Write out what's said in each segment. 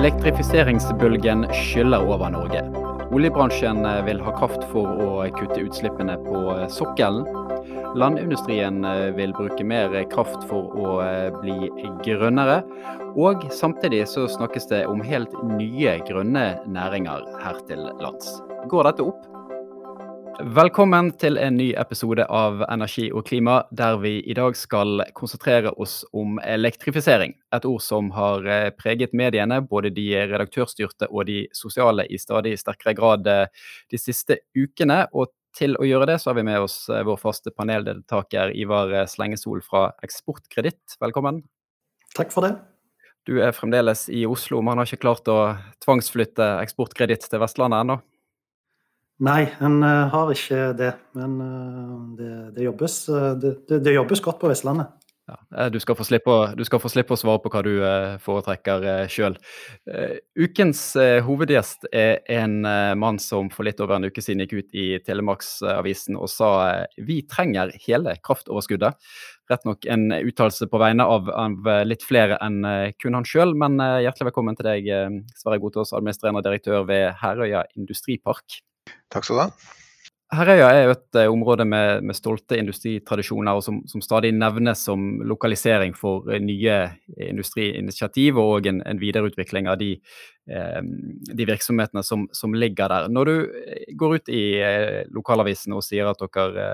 Elektrifiseringsbølgen skyller over Norge. Oljebransjen eh, vil ha kraft for å kutte utslippene på eh, sokkelen. Landindustrien eh, vil bruke mer kraft for å bli grønnere. Og samtidig så snakkes det om helt nye grønne næringer her til lands. Går dette opp? Velkommen til en ny episode av Energi og klima, der vi i dag skal konsentrere oss om elektrifisering. Et ord som har eh, preget mediene, både de redaktørstyrte og de sosiale, i stadig sterkere grad eh, de siste ukene. Og til å gjøre det, så har vi med oss eh, vår faste paneldeltaker Ivar Slengesol fra Eksportkreditt. Velkommen. Takk for det. Du er fremdeles i Oslo, men har ikke klart å tvangsflytte Eksportkreditt til Vestlandet ennå? Nei, en uh, har ikke det. Men uh, det, det, jobbes, uh, det, det, jobbes, godt på Vestlandet. Ja, du, skal slippe, du, skal få slippe å svare på hva du foretrekker sjøl. ukens hovedgjest er en mann som for litt over en uke siden gikk ut i Telemarksavisen og sa vi trenger hele kraftoverskuddet. Rett nok en uttalelse på vegne av, av, litt flere enn kun han sjøl, men hjertelig velkommen til deg, Sverre Gotaas, administrerende direktør ved Herøya industripark. Takk skal du ha. Herøya er jo et uh, område med, med, stolte industritradisjoner, og som, som, stadig nevnes som lokalisering for uh, nye industriinitiativ og en, en videreutvikling av de, de virksomhetene som, som, ligger der. Når du går ut i lokalavisen og sier at dere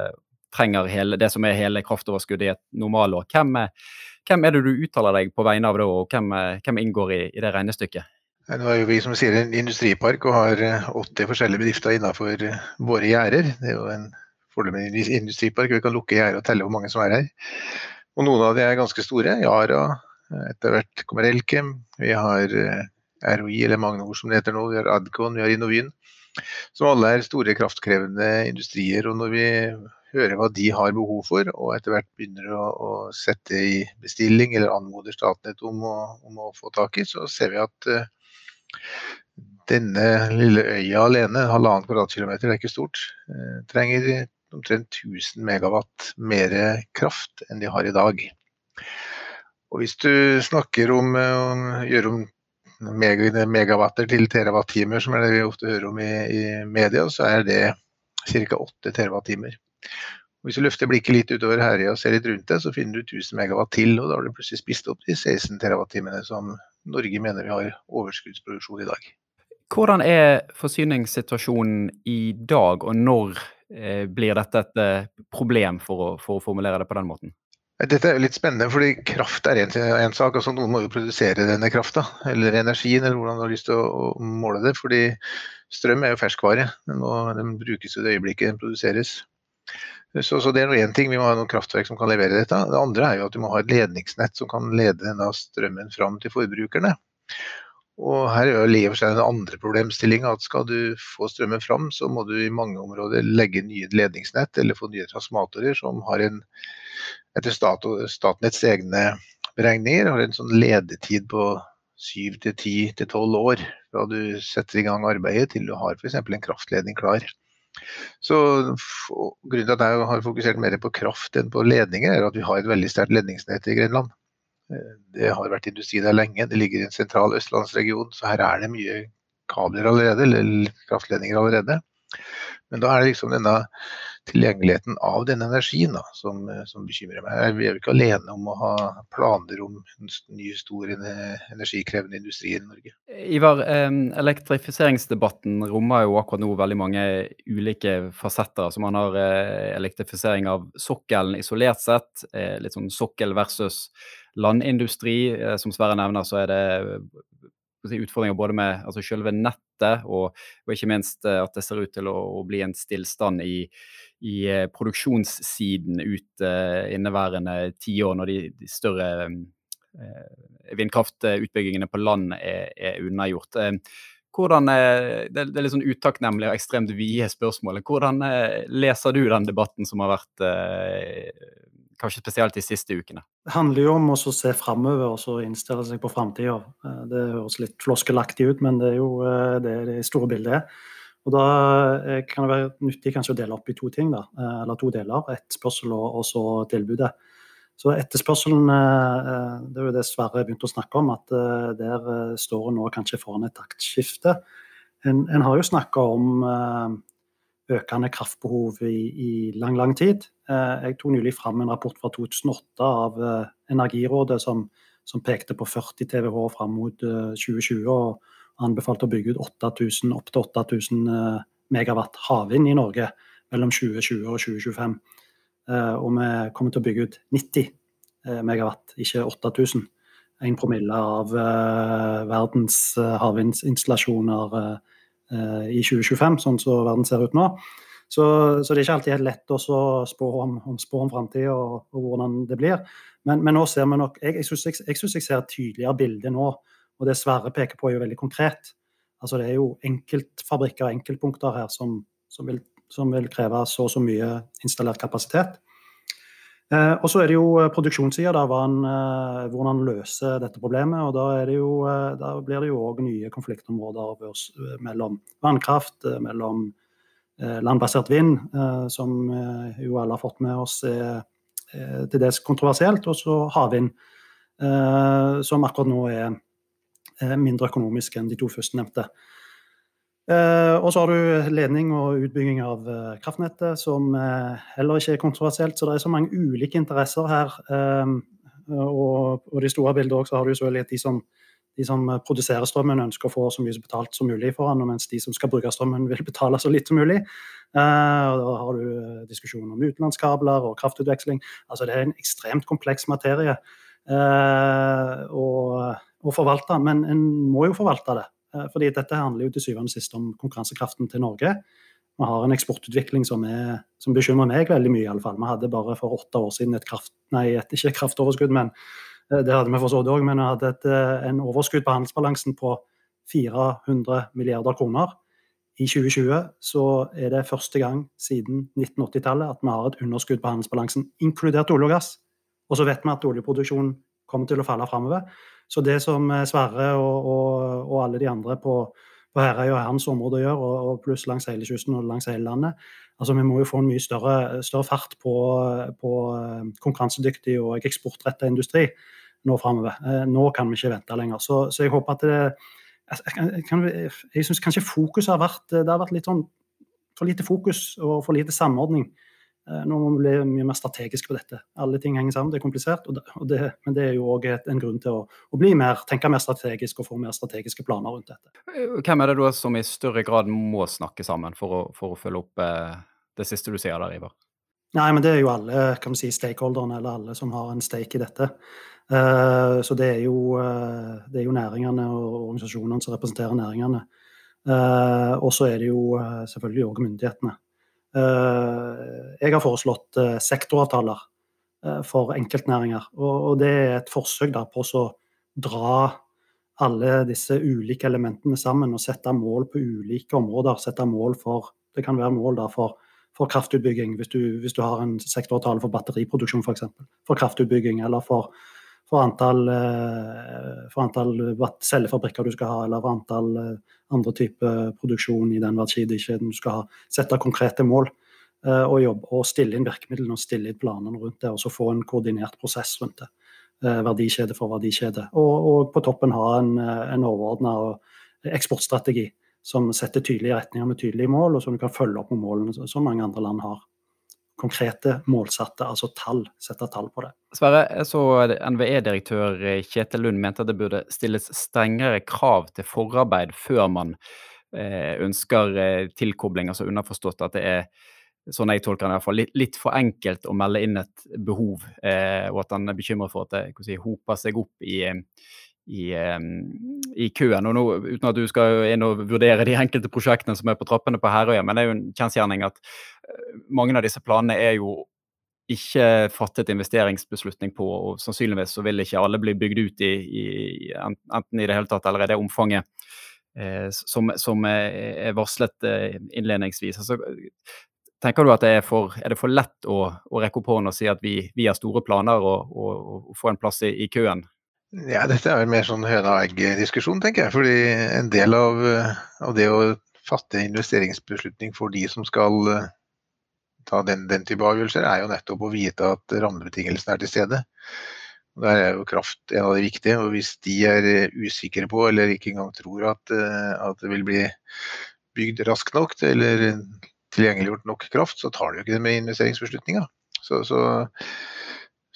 trenger hele, det som er hele kraftoverskuddet i et normalår, hvem, hvem er det du uttaler deg på vegne av da, og hvem, hvem inngår i, i det regnestykket? Nå er jo vi som sier en industripark og har 80 eh, forskjellige bedrifter innenfor eh, våre gjerder. Det er jo en fordel med en industripark, vi kan lukke gjerdet og telle hvor mange som er her. Og noen av de er ganske store. Yara, etter hvert kommer Elkem. Vi har eh, ROI, eller Magnor som det heter nå. Vi har Adcon, vi har Innovyn. Som alle er store kraftkrevende industrier. Og når vi hører hva de har behov for, og etter hvert begynner å, å sette i bestilling eller anmoder Statnett om om å få tak i, så ser vi at denne lille øya alene, halvannen kvadratkilometer, det er ikke stort, eh, trenger omtrent 1000 megawatt mer kraft enn de har i dag. Og hvis du snakker om å gjøre om megawatter til terawattimer, som er det vi ofte hører om i, i media, så er det ca. 8 terawattimer. Hvis du løfter blikket litt utover Herøya og ser litt rundt deg, så finner du 1000 megawatt til, og da har du plutselig spist opp de 16 terawattimene som Norge mener vi har overskuddsproduksjon i dag. Hvordan er forsyningssituasjonen i dag, og når eh, blir dette et eh, problem, for å, for å, formulere det på den måten? Dette er litt spennende, fordi kraft er en, sak. altså Noen må jo produsere denne krafta, eller energien, eller hvordan du har lyst til å, å måle det. fordi strøm er jo ferskvare. Den, må, den brukes i det øyeblikket den produseres. Så, så, det er én ting, vi må ha noen kraftverk som kan levere dette. Det andre er jo at vi må ha et ledningsnett som kan lede denne strømmen fram til forbrukerne. Og her er jo seg den andre problemstillinga at skal du få strømmen fram, så må du i mange områder legge nye ledningsnett eller få nye transformatorer som har en, etter stat, Statnetts egne beregninger, har en sånn ledetid på syv til ti til tolv år fra du setter i gang arbeidet til du har f.eks. en kraftledning klar. Så Grunnen til at jeg har fokusert mer på kraft enn på ledninger, er at vi har et veldig sterkt ledningsnett i Grenland. Eh, det har vært industri der lenge. Det ligger i en sentral østlandsregion, så her er det mye kabler allerede, eller kraftledninger allerede. Men da er det liksom denne tilgjengeligheten av denne energien da, som, som, bekymrer meg. Vi er jo ikke alene om å ha planer om en ny, stor energikrevende industri i Norge. Ivar, elektrifiseringsdebatten rommer jo akkurat nå veldig mange ulike fasetter. Så man har eh, elektrifisering av sokkelen isolert sett, eh, litt sånn sokkel versus landindustri. Eh, som Sverre nevner, så er det utfordringer både med altså selve nettet og, og, ikke minst eh, at det ser ut til å, å bli en stillstand i, i uh, produksjonssiden ut uh, inneværende tiår, når de, de større uh, vindkraftutbyggingene på land er, er unnagjort. Hvordan, det, er litt sånn utakknemlig og ekstremt vide spørsmål. Hvordan leser du den debatten som har vært kanskje spesielt de siste ukene? Det handler jo om å se framover og så innstille seg på framtida. Eh, det høres litt floskelaktig ut, men det er jo eh, det, det store bildet. er. Og Da eh, kan det være nyttig kanskje å dele opp i to ting, da, eller to deler. Etterspørsel og så tilbudet. Så etterspørselen Det er jo det Sverre begynte å snakke om, at der står en nå kanskje foran et taktskifte. En, en har jo snakka om økende kraftbehov i, i, lang, lang tid. Jeg tok nylig fram en rapport fra 2008 av Energirådet som, som pekte på 40 TWh fram mot 2020. og anbefalte å bygge ut 8000, opp til 8000 eh, megawatt havvind i Norge mellom 2020 og 2025. Eh, og vi kommer til å bygge ut 90 eh, megawatt, ikke 8000. En promille av verdens havvindinstallasjoner i 2025, sånn som verden ser ut nå. Så, så, det er ikke alltid helt lett å spå om, om, om framtida og, og, hvordan det blir. Men, men, nå ser vi nok Jeg, jeg syns jeg, jeg, jeg, ser et tydeligere bilde nå og det Sverre peker på, er jo veldig konkret. Altså Det er jo enkeltfabrikker og enkeltpunkter her som, som, vil, som vil, kreve så og så mye installert kapasitet. Eh, og så er det jo eh, produksjonssida, eh, hvordan løser dette problemet. og Da, det jo, eh, da blir det jo òg nye konfliktområder eh, mellom vannkraft, mellom eh, landbasert vind, som jo alle har fått med oss er til dels kontroversielt, og så havvind, som akkurat nå er mindre økonomisk enn de to førstnevnte. Uh, og så har du ledning og utbygging av uh, kraftnettet, som uh, heller ikke er kontroversielt. Så det er så mange ulike interesser her. og, og de store bildet også, så har du selvfølgelig de som, de som produserer strømmen, ønsker å få så mye betalt som mulig for den, mens de som skal bruke strømmen, vil betale så litt som mulig. og Da har du diskusjoner om utenlandskabler og kraftutveksling. Altså Det er en ekstremt kompleks materie. å forvalte, men en må jo forvalte det. Eh, fordi dette handler jo til syvende og sist om konkurransekraften til Norge. Vi har en eksportutvikling som, er, som bekymrer meg veldig mye. I alle fall. Vi hadde bare for åtte år siden et kraft, nei, et, ikke kraftoverskudd, men eh, det hadde vi for så vidt òg. Men vi hadde et, eh, en overskudd på handelsbalansen på 400 milliarder kroner. I 2020 så er det første gang siden 1980-tallet at vi har et underskudd på handelsbalansen, inkludert olje og gass. Og så vet vi at oljeproduksjonen kommer til å falle framover. Så det som eh, Sverre og, og, og alle de andre på, på Herøy og hans område gjør, og, og pluss langs hele kysten og langs hele landet altså Vi må jo få en mye større, større fart på, på eh, konkurransedyktig og eksportretta industri nå framover. Eh, nå kan vi ikke vente lenger. Så, så jeg håper at det Jeg, kan, jeg syns kanskje fokuset har vært Det har vært litt sånn for lite fokus og for lite samordning nå må vi bli mye mer strategiske på dette. Alle ting henger sammen, det er komplisert. Og det, men det er jo òg en grunn til å, å, bli mer, tenke mer strategisk og få mer strategiske planer rundt dette. Eh, hvem er det da som i større grad må snakke sammen for å, for å følge opp eh, det siste du sier der, Ivar? Nei, men Det er jo alle kan vi si, stakeholderne, eller alle som har en stake i dette. Så det er, jo, det er jo næringene og organisasjonene som representerer næringene. Og så er det jo selvfølgelig òg myndighetene. Eh, jeg har foreslått eh, sektoravtaler eh, for enkeltnæringer. Og det er et forsøk på å dra alle disse ulike elementene sammen og sette mål på ulike områder. Sette mål for, Det kan være mål for, for kraftutbygging, hvis du, hvis du, har en sektoravtale for batteriproduksjon f.eks. For, for kraftutbygging, eller for, for antall, for antall cellefabrikker du skal ha, eller for antall andre typer produksjon i den verdikjeden du skal ha. Sette konkrete mål eh, og jobbe og stille inn virkemidlene og stille inn planene rundt det. Og så få en koordinert prosess rundt det. Eh, verdikjede for verdikjede. Og, og på toppen ha en, en overordna eksportstrategi som setter tydelige retninger med tydelige mål, og som du kan følge opp med målene som mange andre land har konkrete målsatte, altså tall. Sette tall på det. Sverre, jeg så NVE-direktør Kjetil Lund mente at det burde stilles strengere krav til forarbeid før man eh, ønsker eh, tilkobling, altså underforstått at det er sånn jeg tolker det i hvert fall, litt, litt for enkelt å melde inn et behov, eh, og at han er bekymret for at det hoper seg opp i, i, i, køen. og nå, Uten at du skal inn og vurdere de enkelte prosjektene som er på trappene på Herøya, men det er jo en kjensgjerning at mange av disse planene er jo ikke fattet investeringsbeslutning på, og sannsynligvis så vil ikke alle bli bygd ut i, i enten i det hele tatt eller i det omfanget eh, som, som, er varslet eh, innledningsvis. Altså, tenker du at det er for, er det for lett å, å rekke opp hånden og si at vi, vi har store planer og, og, og få en plass i, i, køen? Ja, Dette er jo mer sånn høna og egg-diskusjon, tenker jeg. fordi en del av, av det å fatte investeringsbeslutning for de som skal ta den, den, type avgjørelser, er jo nettopp å vite at rammebetingelsene er til stede. Der er jo kraft en av de viktige. og Hvis de er usikre på, eller ikke engang tror at, at det vil bli bygd raskt nok eller tilgjengeliggjort nok kraft, så tar de jo ikke det med investeringsbeslutninga. Så, så,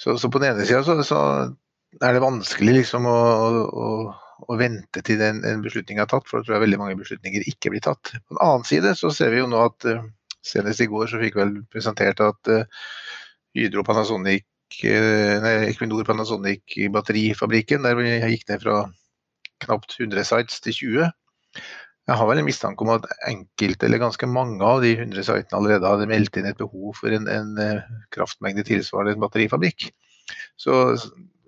så, så, på den ene sida så, er det vanskelig liksom å, å, å vente til en, en, beslutning er tatt, for da tror jeg veldig mange beslutninger ikke blir tatt. På den annen side så ser vi jo nå at senest i går så fikk vel presentert at Hydro Panasonic nei, Equinor Panasonic batterifabrikken, der vi gikk ned fra knapt 100 sites til 20. Jeg har vel en mistanke om at enkelte, eller ganske mange av de 100 sitene allerede hadde meldt inn et behov for en, en eh, kraftmengde tilsvarende en batterifabrikk. Så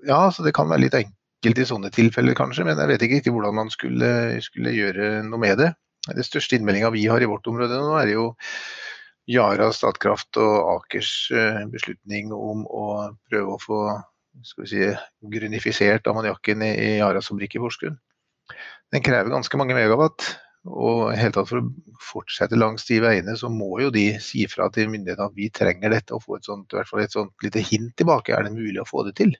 ja, så det kan være litt enkelt i sånne tilfeller kanskje, men jeg vet ikke riktig hvordan man skulle, skulle gjøre noe med det. Det største innmeldinga vi har i vårt område nå, er jo Yara, Statkraft og Akers eh, beslutning om å prøve å få skal vi si, grunifisert ammoniakken i Yaras fabrikk i Porsgrunn. Den krever ganske mange megawatt. Og helt tatt for å fortsette langs de veiene, så må jo de si fra til myndighetene at vi trenger dette, og få et sånt, i hvert fall et sånt lite hint tilbake. Er det mulig å få det til?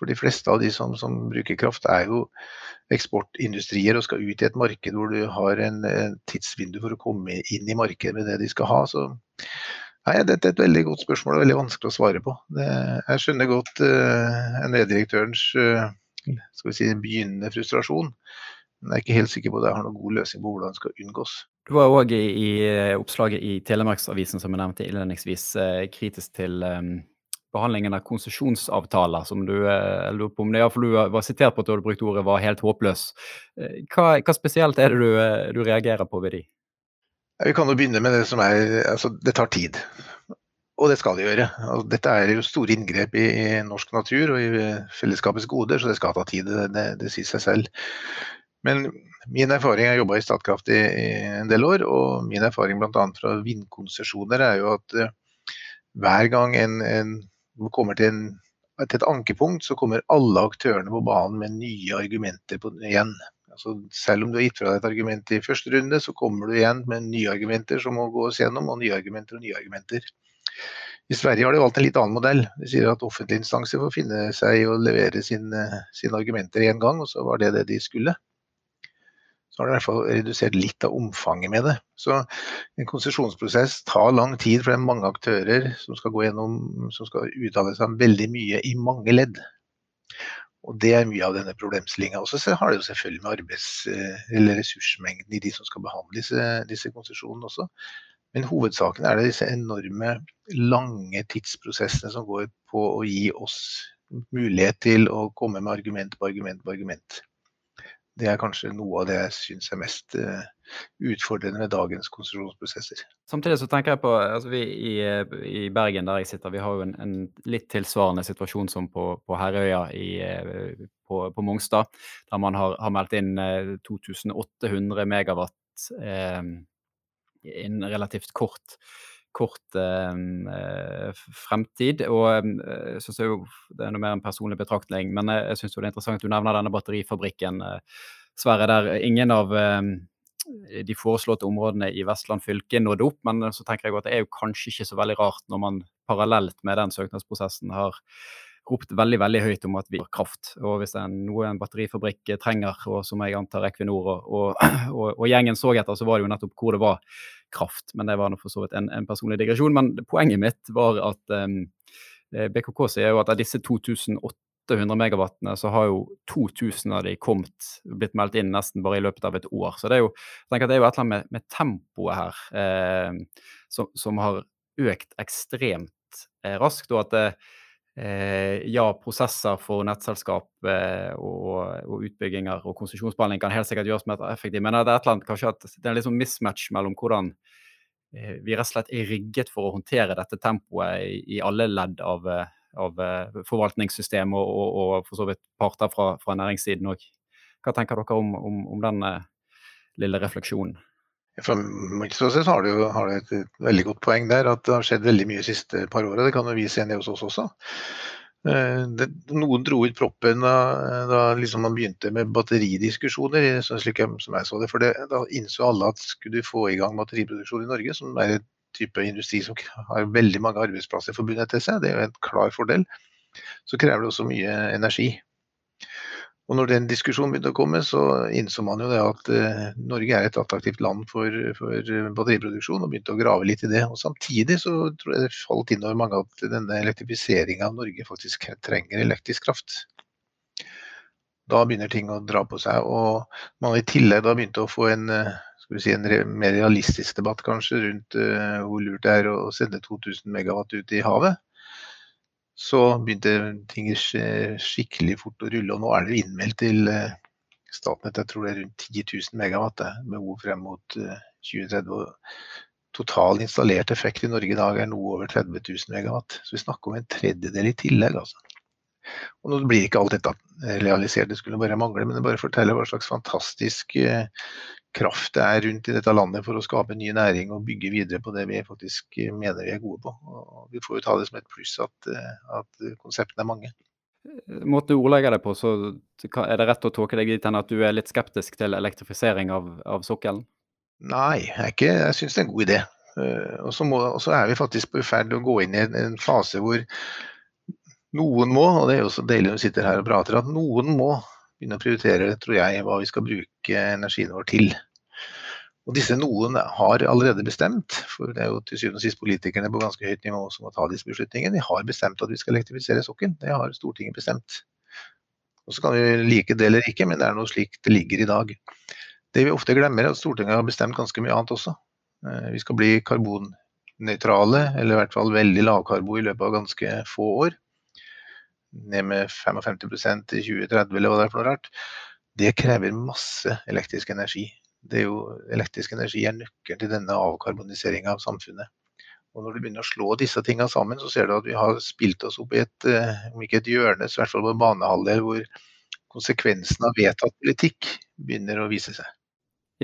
For de fleste av de som, som bruker kraft, er jo eksportindustrier og skal ut i et marked hvor du har en, en tidsvindu for å komme inn i markedet med det de skal ha. Så nei, dette er et veldig godt spørsmål og veldig vanskelig å svare på. Det, jeg skjønner godt uh, NVE-direktørens uh, skal vi si, begynnende frustrasjon. Men jeg er ikke helt sikker på at jeg har noen god løsning på hvordan det skal unngås. Du var òg i, i, oppslaget i Telemarksavisen som jeg nevnte innledningsvis, kritisk til um, behandlingen av konsesjonsavtaler, som du eh, lurer på om det iallfall du var sitert på at du hadde brukt ordet var helt håpløs. Eh, hva, hva, spesielt er det du, eh, du reagerer på ved de? Vi kan jo begynne med det som er Altså, det tar tid. Og det skal det gjøre. Altså, dette er jo store inngrep i, i, norsk natur og i fellesskapets goder, så det skal ta tid. Det, det, det sier seg selv. Men min erfaring, jeg har jobba i Statkraft i, i, en del år, og min erfaring bl.a. fra vindkonsesjoner er jo at hver gang en, en kommer til, en, til, et ankepunkt, så kommer alle aktørene på banen med nye argumenter på, igjen. Altså, selv om du har gitt fra deg et argument i første runde, så kommer du igjen med nye argumenter som må gås gjennom, og nye argumenter og nye argumenter. I Sverige har de valgt en litt annen modell. De sier at offentlige instanser får finne seg i å levere sine, sine argumenter én gang, og så var det det de skulle så har det i hvert fall redusert litt av omfanget med det. Så en konsesjonsprosess tar lang tid, for det er mange aktører som skal gå gjennom, som skal uttale seg om veldig mye i mange ledd. Og Det er mye av denne problemstillinga. Så har det jo selvfølgelig med arbeids- eller ressursmengden i de som skal behandle disse, disse konsesjonene også. Men hovedsaken er det disse enorme, lange tidsprosessene som går på å gi oss mulighet til å komme med argument på argument på argument. Det er kanskje noe av det jeg syns er mest uh, utfordrende med dagens konsesjonsprosesser. Samtidig så tenker jeg på altså vi i, i, Bergen der jeg sitter, vi har jo en, en litt tilsvarende situasjon som på, på Herøya i, eh, på, på, Mongstad, der man har, har meldt inn 2800 eh, megawatt eh, innen relativt kort kort eh, fremtid. Og jeg syns jo det er noe mer en personlig betraktning, men jeg, jeg syns det er interessant at du nevner denne batterifabrikken, eh, Sverre, der ingen av eh, de foreslåtte områdene i Vestland fylke nådde opp. Men så tenker jeg at det er jo kanskje ikke så veldig rart når man parallelt med den søknadsprosessen har ropt veldig veldig høyt om at vi har kraft. Og hvis det er noe en batterifabrikk trenger, og som jeg antar Equinor og, og, og, og, gjengen så etter, så var det jo nettopp hvor det var kraft. Men det var for så vidt en, en, personlig digresjon. Men poenget mitt var at um, ehm, BKK sier jo at av disse 2800 megawattene, så har jo 2000 av de kommet, blitt meldt inn nesten bare i løpet av et år. Så det er jo, jeg tenker at det er jo et eller annet med, med tempoet her eh, som, som, har økt ekstremt eh, raskt. og at det Eh, ja, prosesser for nettselskap eh, og, og, utbygginger og konsesjonsbehandling kan helt sikkert gjøres mer effektivt, men det er et eller annet, kanskje at det er en liksom mismatch mellom hvordan eh, vi rett og slett er rigget for å håndtere dette tempoet i, i alle ledd av, av forvaltningssystemet og, og, og, for så vidt parter fra, fra næringssiden òg. Hva tenker dere om, om, om den lille refleksjonen? Fra mitt ståsted har du har det et, veldig godt poeng der, at det har skjedd veldig mye de siste par åra. Det kan vi se ned hos oss også. Eh, det, noen dro ut proppen da, da liksom man begynte med batteridiskusjoner, slik jeg, som jeg så det. For det, da innså alle at skulle du få i gang batteriproduksjon i Norge, som er et type industri som har veldig mange arbeidsplasser forbundet til seg, det er jo en klar fordel, så krever det også mye energi. Og når den diskusjonen begynte å komme, så innså man jo det at uh, Norge er et attraktivt land for, for, batteriproduksjon, og begynte å grave litt i det. Og Samtidig så tror jeg det falt inn over mange at denne elektrifiseringa av Norge faktisk trenger elektrisk kraft. Da begynner ting å dra på seg. Og man i tillegg da begynte å få en, si, en mer realistisk debatt kanskje rundt hvor lurt det er å sende 2000 megawatt ut i havet så begynte ting skikkelig fort å rulle. Og nå er det innmeldt til eh, Statnett jeg tror det er rundt 10 000 megawatt behov frem mot 2030. Eh, total installert effekt i Norge i dag er noe over 30 000 megawatt. Så vi snakker om en tredjedel i tillegg. altså. Og nå blir ikke alt dette realisert, det skulle bare mangle, men det bare forteller hva slags fantastisk eh, kraft det er rundt i dette landet for å skape ny næring og bygge videre på det vi faktisk mener vi er gode på. Og vi får jo ta det som et pluss at, at konseptene er mange. Måten du ordlegger det på, så er det rett å tolke deg dit hen at du er litt skeptisk til elektrifisering av, av sokkelen? Nei, jeg, ikke, jeg syns det er en god idé. Eh, og så, og så er vi faktisk i ferd med å gå inn i en, en fase hvor noen må, og det er jo så deilig når vi sitter her og prater, at noen må begynne å prioritere tror jeg, hva vi skal bruke energien vår til. Og disse noen har allerede bestemt, for det er jo til syvende og sist politikerne på ganske høyt nivå som må ta disse beslutningene, de har bestemt at vi skal elektrifisere sokkelen. Det har Stortinget bestemt. Og Så kan vi like det eller ikke, men det er noe slik det ligger i dag. Det vi ofte glemmer, er at Stortinget har bestemt ganske mye annet også. Eh, vi skal bli karbonnøytrale, eller i hvert fall veldig lavkarbo i løpet av ganske få år ned med 55% i 2030 eller hva det er for noe rart, det krever masse elektrisk energi. Det er jo, elektrisk energi er nøkkelen til denne avkarboniseringa av samfunnet. Og Når du begynner å slå disse tinga sammen, så ser du at vi har spilt oss opp i et, eh, om ikke et hjørne, så i hvert fall på banehalvdel hvor konsekvensen av vedtatt politikk begynner å vise seg.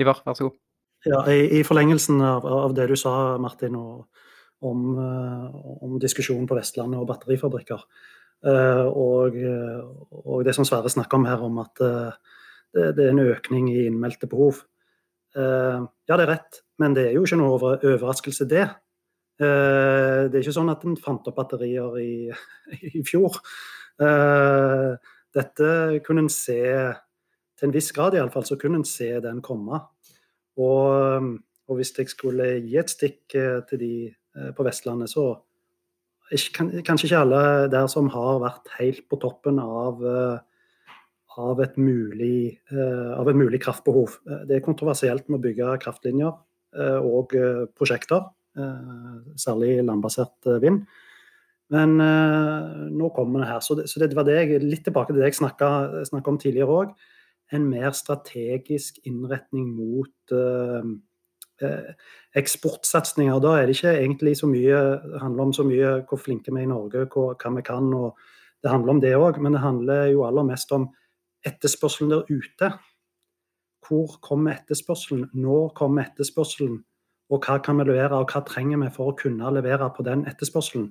Ivar, vær så god. Ja, i, i forlengelsen av, av, det du sa, Martin, og, om, uh, om diskusjonen på Vestlandet og batterifabrikker, Eh, og, og, det som Sverre snakker om her, om at eh, det, er en økning i innmeldte behov. Eh, ja, det er rett, men det er jo ikke noe overraskelse, det. Det er ikke sånn at en fant opp batterier i, i fjor. Dette kunne en se, til en viss grad iallfall, så kunne en se den komme. Og, og hvis jeg skulle gi et stikk til de på Vestlandet, så kanskje ikke alle der som har vært helt på toppen av, eh, av, et, mulig, eh, av et mulig kraftbehov. Eh, det er kontroversielt med å bygge kraftlinjer og prosjekter, særlig landbasert vind. Men nå kommer det her. Så det, så det var det jeg, litt tilbake til det jeg snakka om tidligere òg. En mer strategisk innretning mot Eh, eksportsatsinger. Da er det ikke egentlig så mye, handler om så mye hvor flinke vi er i Norge, hva, hva vi kan. og Det handler om det òg, men det handler jo aller mest om etterspørselen der ute. Hvor kommer etterspørselen? Når kommer etterspørselen? Og hva kan vi levere, og hva trenger vi for å kunne levere på den etterspørselen?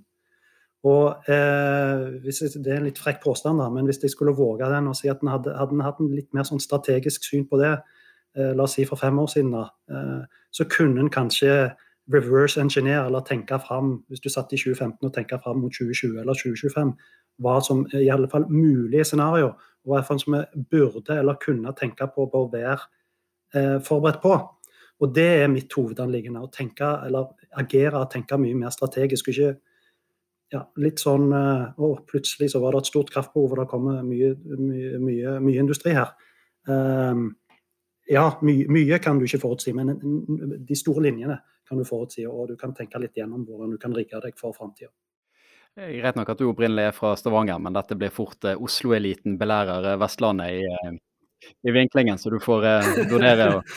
Og eh, jeg, Det er en litt frekk påstand, da, men hvis jeg skulle våge den og si at en hadde, hadde hatt en litt mer sånn strategisk syn på det, Eh, la oss si for fem år siden, da, eh, så kunne en kanskje reverse engineer, eller tenke fram, hvis du satt i 2015 og tenke fram mot 2020 eller 2025, hva som i alle fall mulige scenarioer, og hva som vi burde eller kunne tenke på å være eh, forberedt på. Og det er mitt hovedanliggende. Å tenke, eller agere og tenke mye mer strategisk. ikke ja, litt sånn Å, plutselig så var det et stort kraftbehov, og det kommer mye, mye, mye, mye industri her. Um, ja, mye, mye, kan du ikke forutsi, men de store linjene kan du forutsi. Og du kan tenke litt gjennom hvordan du kan rigge deg for framtida. Greit nok at du opprinnelig er fra Stavanger, men dette blir fort eh, Oslo-eliten belærer eh, Vestlandet i, eh, i, vinklingen, så du får eh, donere. Og...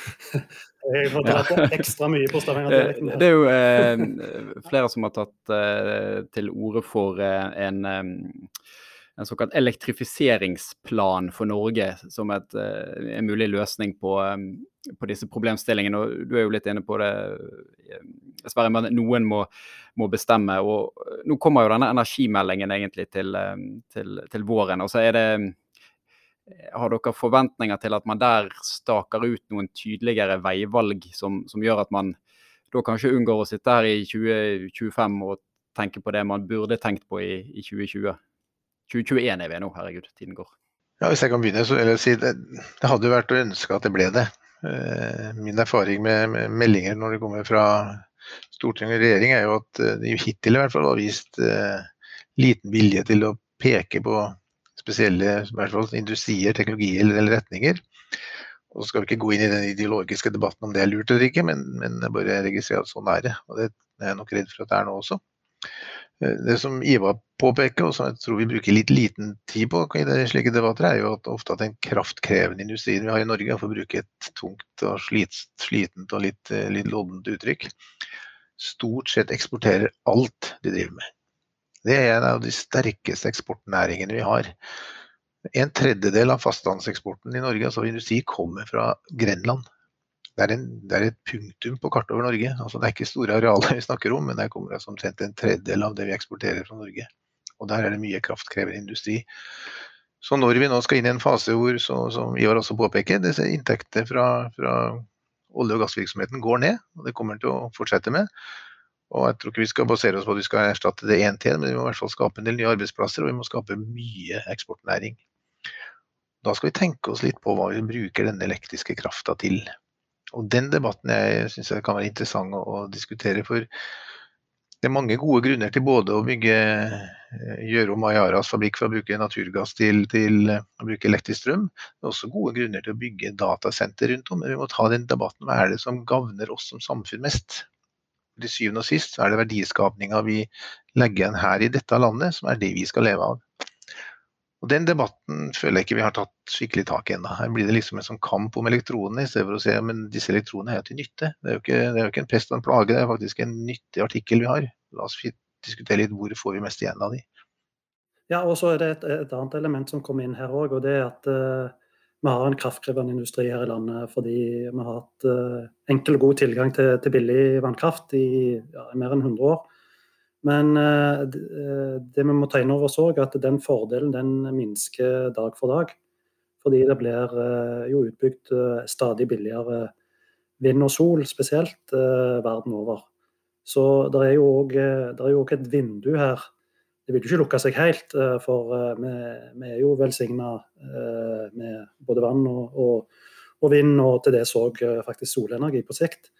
Jeg får dra på ekstra mye på Stavanger. Det er jo eh, flere som har tatt eh, til orde for en en såkalt elektrifiseringsplan for Norge som et, eh, en mulig løsning på, eh, på, disse problemstillingene. og Du er jo litt inne på det, eh, Sverre, men noen må, må, bestemme. og Nå kommer jo denne energimeldingen egentlig til, til, til våren. og så er det har dere forventninger til at man der staker ut noen tydeligere veivalg som, som gjør at man da kanskje unngår å sitte her i 2025 og tenke på det man burde tenkt på i, i 2020. 2021 er vi nå, herregud, tiden går. Ja, Hvis jeg kan begynne, så vil jeg si det, det hadde jo vært å ønske at det ble det. Eh, min erfaring med, meldinger når det kommer fra storting og regjering, er jo at det de hittil i hvert fall har vist eh, liten vilje til å peke på spesielle i hvert fall, industrier, teknologier eller retninger. Og så skal vi ikke gå inn i den ideologiske debatten om det er lurt eller ikke, men, men bare registrere at sånn er det. Og det er jeg nok redd for at det er nå også. Eh, det som Ivar påpeker, og som jeg tror vi bruker litt liten tid på i det, slike debatter, er jo at ofte at den kraftkrevende industrien vi har i Norge, for å bruke et tungt og slit, slitent og litt, eh, litt loddent uttrykk, stort sett eksporterer alt de driver med. Det er en av de sterkeste eksportnæringene vi har. En tredjedel av fastlandseksporten i Norge, altså industri, kommer fra Grenland. Det er, en, det er, et punktum på kartet over Norge. Altså, det er ikke store arealer vi snakker om, men det kommer altså omtrent en tredjedel av det vi eksporterer fra Norge. Og der er det mye kraftkrevende industri. Så når vi nå skal inn i en fase hvor, så, som Ivar også påpeker, disse inntektene fra, fra olje- og gassvirksomheten går ned, og det kommer til å fortsette med. Og jeg tror ikke vi skal basere oss på at vi skal erstatte det én til, men vi må i hvert fall skape en del nye arbeidsplasser, og vi må skape mye eksportnæring. Da skal vi tenke oss litt på hva vi bruker denne elektriske krafta til. Og Den debatten jeg syns kan være interessant å, å, diskutere. For det er mange gode grunner til både å bygge eh, gjøre om Ayaras fabrikk for å bruke naturgass til, til, å bruke elektrisk strøm. Det er også gode grunner til å bygge datasenter rundt om. Men vi må ta den debatten hva er det som gagner oss som samfunn mest. Til syvende og sist er det verdiskapninga vi legger igjen her i dette landet, som er det vi skal leve av. Og Den debatten føler jeg ikke vi har tatt skikkelig tak i ennå. Her blir det liksom en sånn kamp om elektronene, i stedet for å se men disse elektronene er til nytte. Det er jo, ikke, det er jo ikke en pest og en plage, det er faktisk en nyttig artikkel vi har. La oss diskutere litt hvor får vi mest igjen av de. Ja, og så er det et, et annet element som kommer inn her òg, og det er at uh, vi har en kraftkrevende industri her i landet fordi vi har hatt uh, enkel og god tilgang til, til billig vannkraft i ja, mer enn 100 år. Men eh, eh, det vi må ta inn over oss òg, at den fordelen den minsker dag for dag. Fordi det blir eh, jo utbygd stadig billigere vind og sol, spesielt verden over. Så det er jo òg et vindu her. Det vil jo ikke lukke seg helt, for vi, er jo velsigna med både vann og, og, vind, og til dels òg faktisk solenergi på sikt.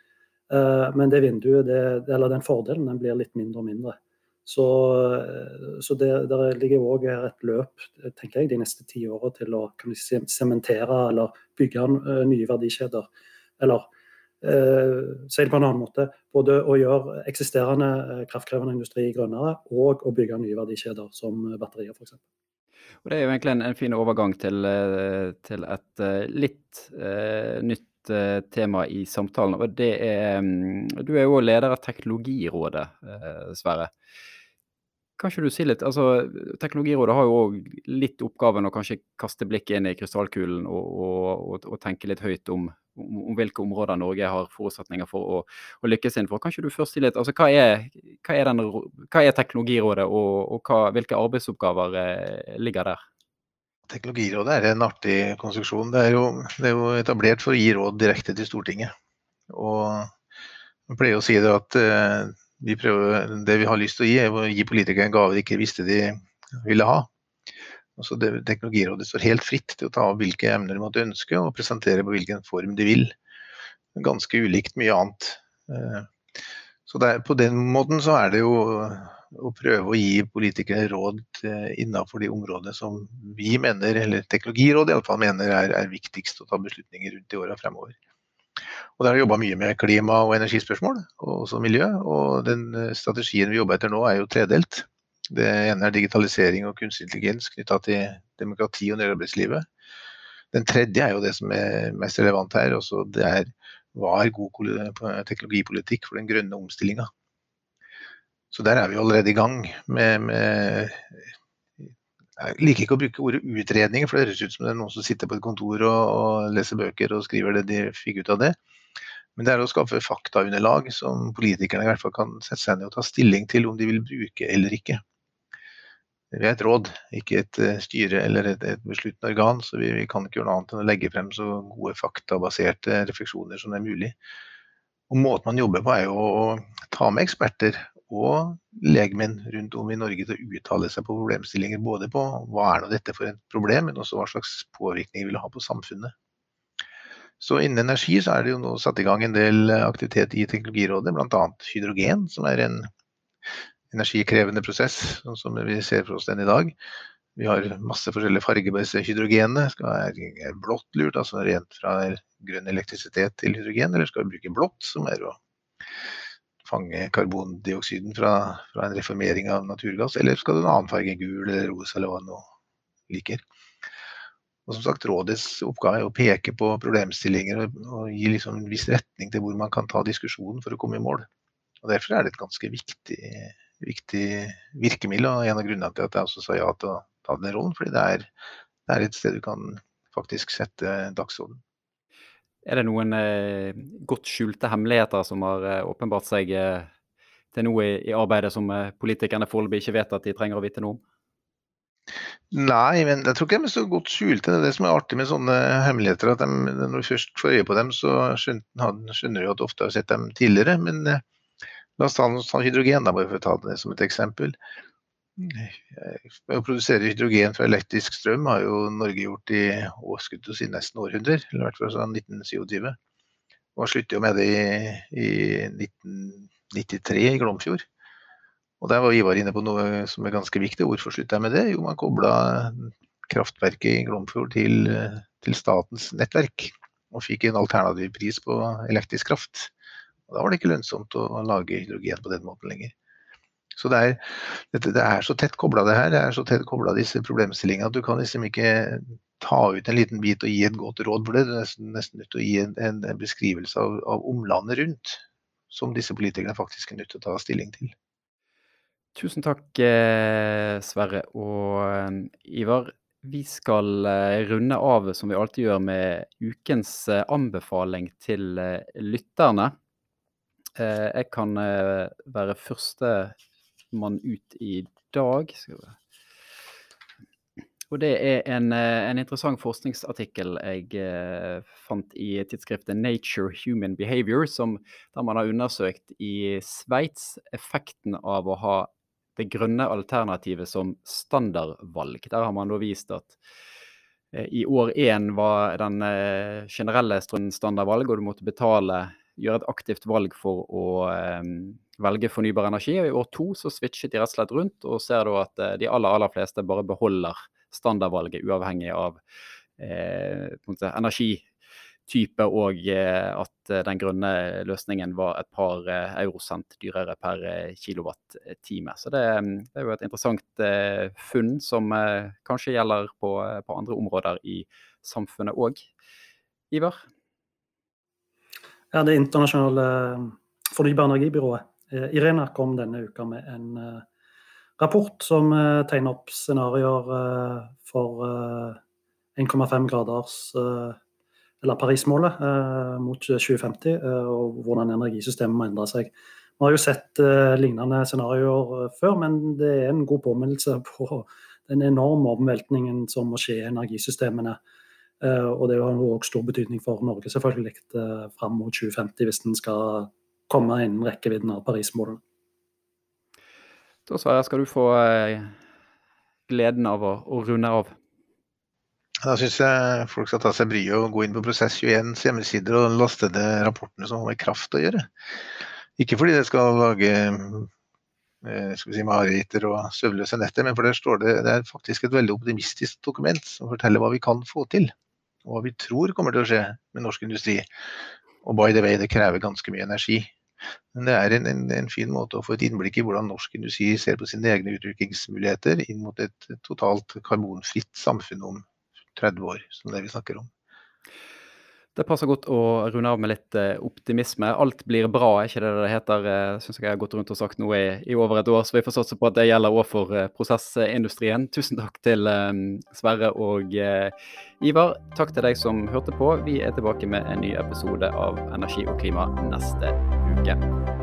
Eh, men det vinduet, det, eller den fordelen, den blir litt mindre og mindre. Så, eh, så det, der ligger òg et løp tenker jeg, de neste ti åra til å sementere eller bygge eh, nye verdikjeder. Eller eh, si det på en annen måte. Både å gjøre eksisterende kraftkrevende industri grønnere, og å bygge nye verdikjeder, som batterier f.eks. Og Det er jo egentlig en, en fin overgang til, til et litt eh, nytt Eh, tema i samtalen. og det er, mm, Du er jo leder av Teknologirådet, eh, Sverre. Kan ikke du si litt, altså Teknologirådet har jo òg litt oppgaven å kanskje kaste blikket inn i krystallkulen og, og, og, og tenke litt høyt om, om, om, hvilke områder Norge har forutsetninger for å, å lykkes innenfor. Kan ikke du først si litt, altså Hva er, hva er, den, hva er Teknologirådet, og, hva, hvilke arbeidsoppgaver eh, ligger der? Teknologirådet er en artig konstruksjon. Det er, jo, det er, jo, etablert for å gi råd direkte til Stortinget. Og vi pleier å si det at uh, vi prøver, det vi har lyst til å gi, er å gi politikere en gave de ikke visste de ville ha. Altså det, teknologirådet står helt fritt til å ta av hvilke emner de måtte ønske, og presentere på hvilken form de vil. Ganske ulikt mye annet. Uh, så er, på den måten så er det jo å prøve å gi politikere råd eh, innenfor de områdene som vi mener, eller Teknologirådet iallfall mener er, er viktigst å ta beslutninger rundt i åra fremover. Og Der har vi jobba mye med klima- og energispørsmål, og også miljø. og Den eh, strategien vi jobber etter nå er jo tredelt. Det ene er digitalisering og kunstig intelligens knytta til demokrati og arbeidslivet. Den tredje er jo det som er mest relevant her. Også det er hva er god teknologipolitikk for den grønne omstillinga. Så der er vi allerede i gang med, med jeg liker ikke å bruke ordet utredninger, for det høres ut som det er noen som sitter på et kontor og, og leser bøker og skriver det de fikk ut av det. Men det er å skaffe faktaunderlag som politikerne i hvert fall kan sette seg ned og ta stilling til om de vil bruke eller ikke. Vi er et råd, ikke et eh, styre eller et, besluttende organ, så vi, vi, kan ikke gjøre noe annet enn å legge frem så gode faktabaserte refleksjoner som det er mulig. Og måten man jobber på er jo å ta med eksperter og legmenn rundt om i Norge til å uttale seg på problemstillinger. Både på hva er nå dette for et problem, men også hva slags påvirkning vil det ha på samfunnet. Så innen energi så er det jo nå satt i gang en del aktivitet i Teknologirådet, bl.a. hydrogen, som er en energikrevende prosess, sånn som vi ser for oss den i dag. Vi har masse forskjellige farger på disse hydrogenene. Skal være blått lurt, altså rent fra grønn elektrisitet til hydrogen, eller skal vi bruke blått, som er å fange karbondioksiden fra, fra, en reformering av naturgass, eller skal du ha en annen farge, gul eller rosa eller hva du liker. Og som sagt, Rådets oppgave er å peke på problemstillinger og, og gi liksom en viss retning til hvor man kan ta diskusjonen for å komme i mål. Og Derfor er det et ganske viktig, viktig virkemiddel, og en av grunnene til at jeg også sa ja til å ta den rollen. fordi det er, det er et sted du kan faktisk sette dagsorden. Er det noen eh, godt skjulte hemmeligheter som har eh, åpenbart seg eh, til noe i, i, arbeidet som eh, politikerne foreløpig ikke vet at de trenger å vite noe om? Nei, men jeg tror ikke de er så godt skjulte. Det er det som er artig med sånne hemmeligheter. at de, Når du først får øye på dem, så skjønner du at du ofte har sett dem tidligere. Men eh, la oss ta, ta hydrogen, da, bare for å ta det som et eksempel. Å produsere hydrogen fra elektrisk strøm har jo Norge gjort i si, nesten århundrer, eller i hvert fall siden 1927. Man sluttet jo med det i, i 1993 i Glomfjord. Og Der var Ivar inne på noe som er ganske viktig. Hvorfor slutta jeg med det? Jo, man kobla kraftverket i Glomfjord til, til, statens nettverk. Og fikk en alternativ pris på elektrisk kraft. Og Da var det ikke lønnsomt å lage hydrogen på den måten lenger. Så det er, det er så tett kobla det her, det er så tett kobla disse problemstillingene at du kan liksom ikke ta ut en liten bit og gi et godt råd for det. Er nesten, nesten nødt til å gi en, en, en beskrivelse av, av, omlandet rundt, som disse politikerne faktisk er nødt til å ta stilling til. Tusen takk, eh, Sverre og eh, Ivar. Vi skal eh, runde av som vi alltid gjør med ukens anbefaling til lytterne. Jeg kan være første man ut i dag. Og det er en, eh, en interessant forskningsartikkel jeg eh, fant i tidsskriftet Nature Human Behavior, som, der man har undersøkt i Sveits effekten av å ha det grønne alternativet som standardvalg. Der har man da vist at eh, i år én var den eh, generelle standardvalg, og du måtte betale, gjøre et aktivt valg for å eh, velge fornybar energi. og I år to så switchet de rett og slett rundt og ser da at eh, de aller, aller fleste bare beholder standardvalget uavhengig av eh, energitype og eh, at den grønne løsningen var et par eh, eurosent dyrere per eh, kilowattime. Så det, det, er jo et interessant eh, funn som kanskje gjelder på, på andre områder i samfunnet òg. Ivar? Ja, Det internasjonale fornybare energibyrået Eh, Irena kom denne uka med en eh, rapport som eh, tegner opp scenarioer for 1,5 graders eller Paris-målet mot 2050, og hvordan energisystemet må endre seg. Vi har jo sett lignende scenarioer før, men det er en god påminnelse på den enorme omveltningen som må skje i energisystemene. og det har også stor betydning for Norge selvfølgelig fram mot 2050, hvis en skal komme innen rekkevidden av Paris-målene. Da Sverre, skal du få eh, gleden av å, å runde av. Da syns jeg folk skal ta seg bryet og gå inn på Prosess21s hjemmesider og laste ned rapportene som har med kraft å gjøre. Ikke fordi det skal lage eh, skal vi si, mareritter og søvnløse netter, men for der står det, det er faktisk et veldig optimistisk dokument som forteller hva vi kan få til. Og hva vi tror kommer til å skje med norsk industri. Og by the way, det krever ganske mye energi. Men det er en, en, en, fin måte å få et innblikk i hvordan norsk industri ser på sine egne utviklingsmuligheter inn mot et totalt karbonfritt samfunn om 30 år, som det vi snakker om. Det passer godt å runde av med litt eh, optimisme. Alt blir bra, er ikke det det heter? Uh, Syns jeg jeg har gått rundt og sagt noe i, i, over et år, så vi får satse på at det gjelder òg for uh, prosessindustrien. Tusen takk til Sverre og Ivar. Takk til deg som hørte på. Vi er tilbake med en ny episode av Energi og klima neste uke.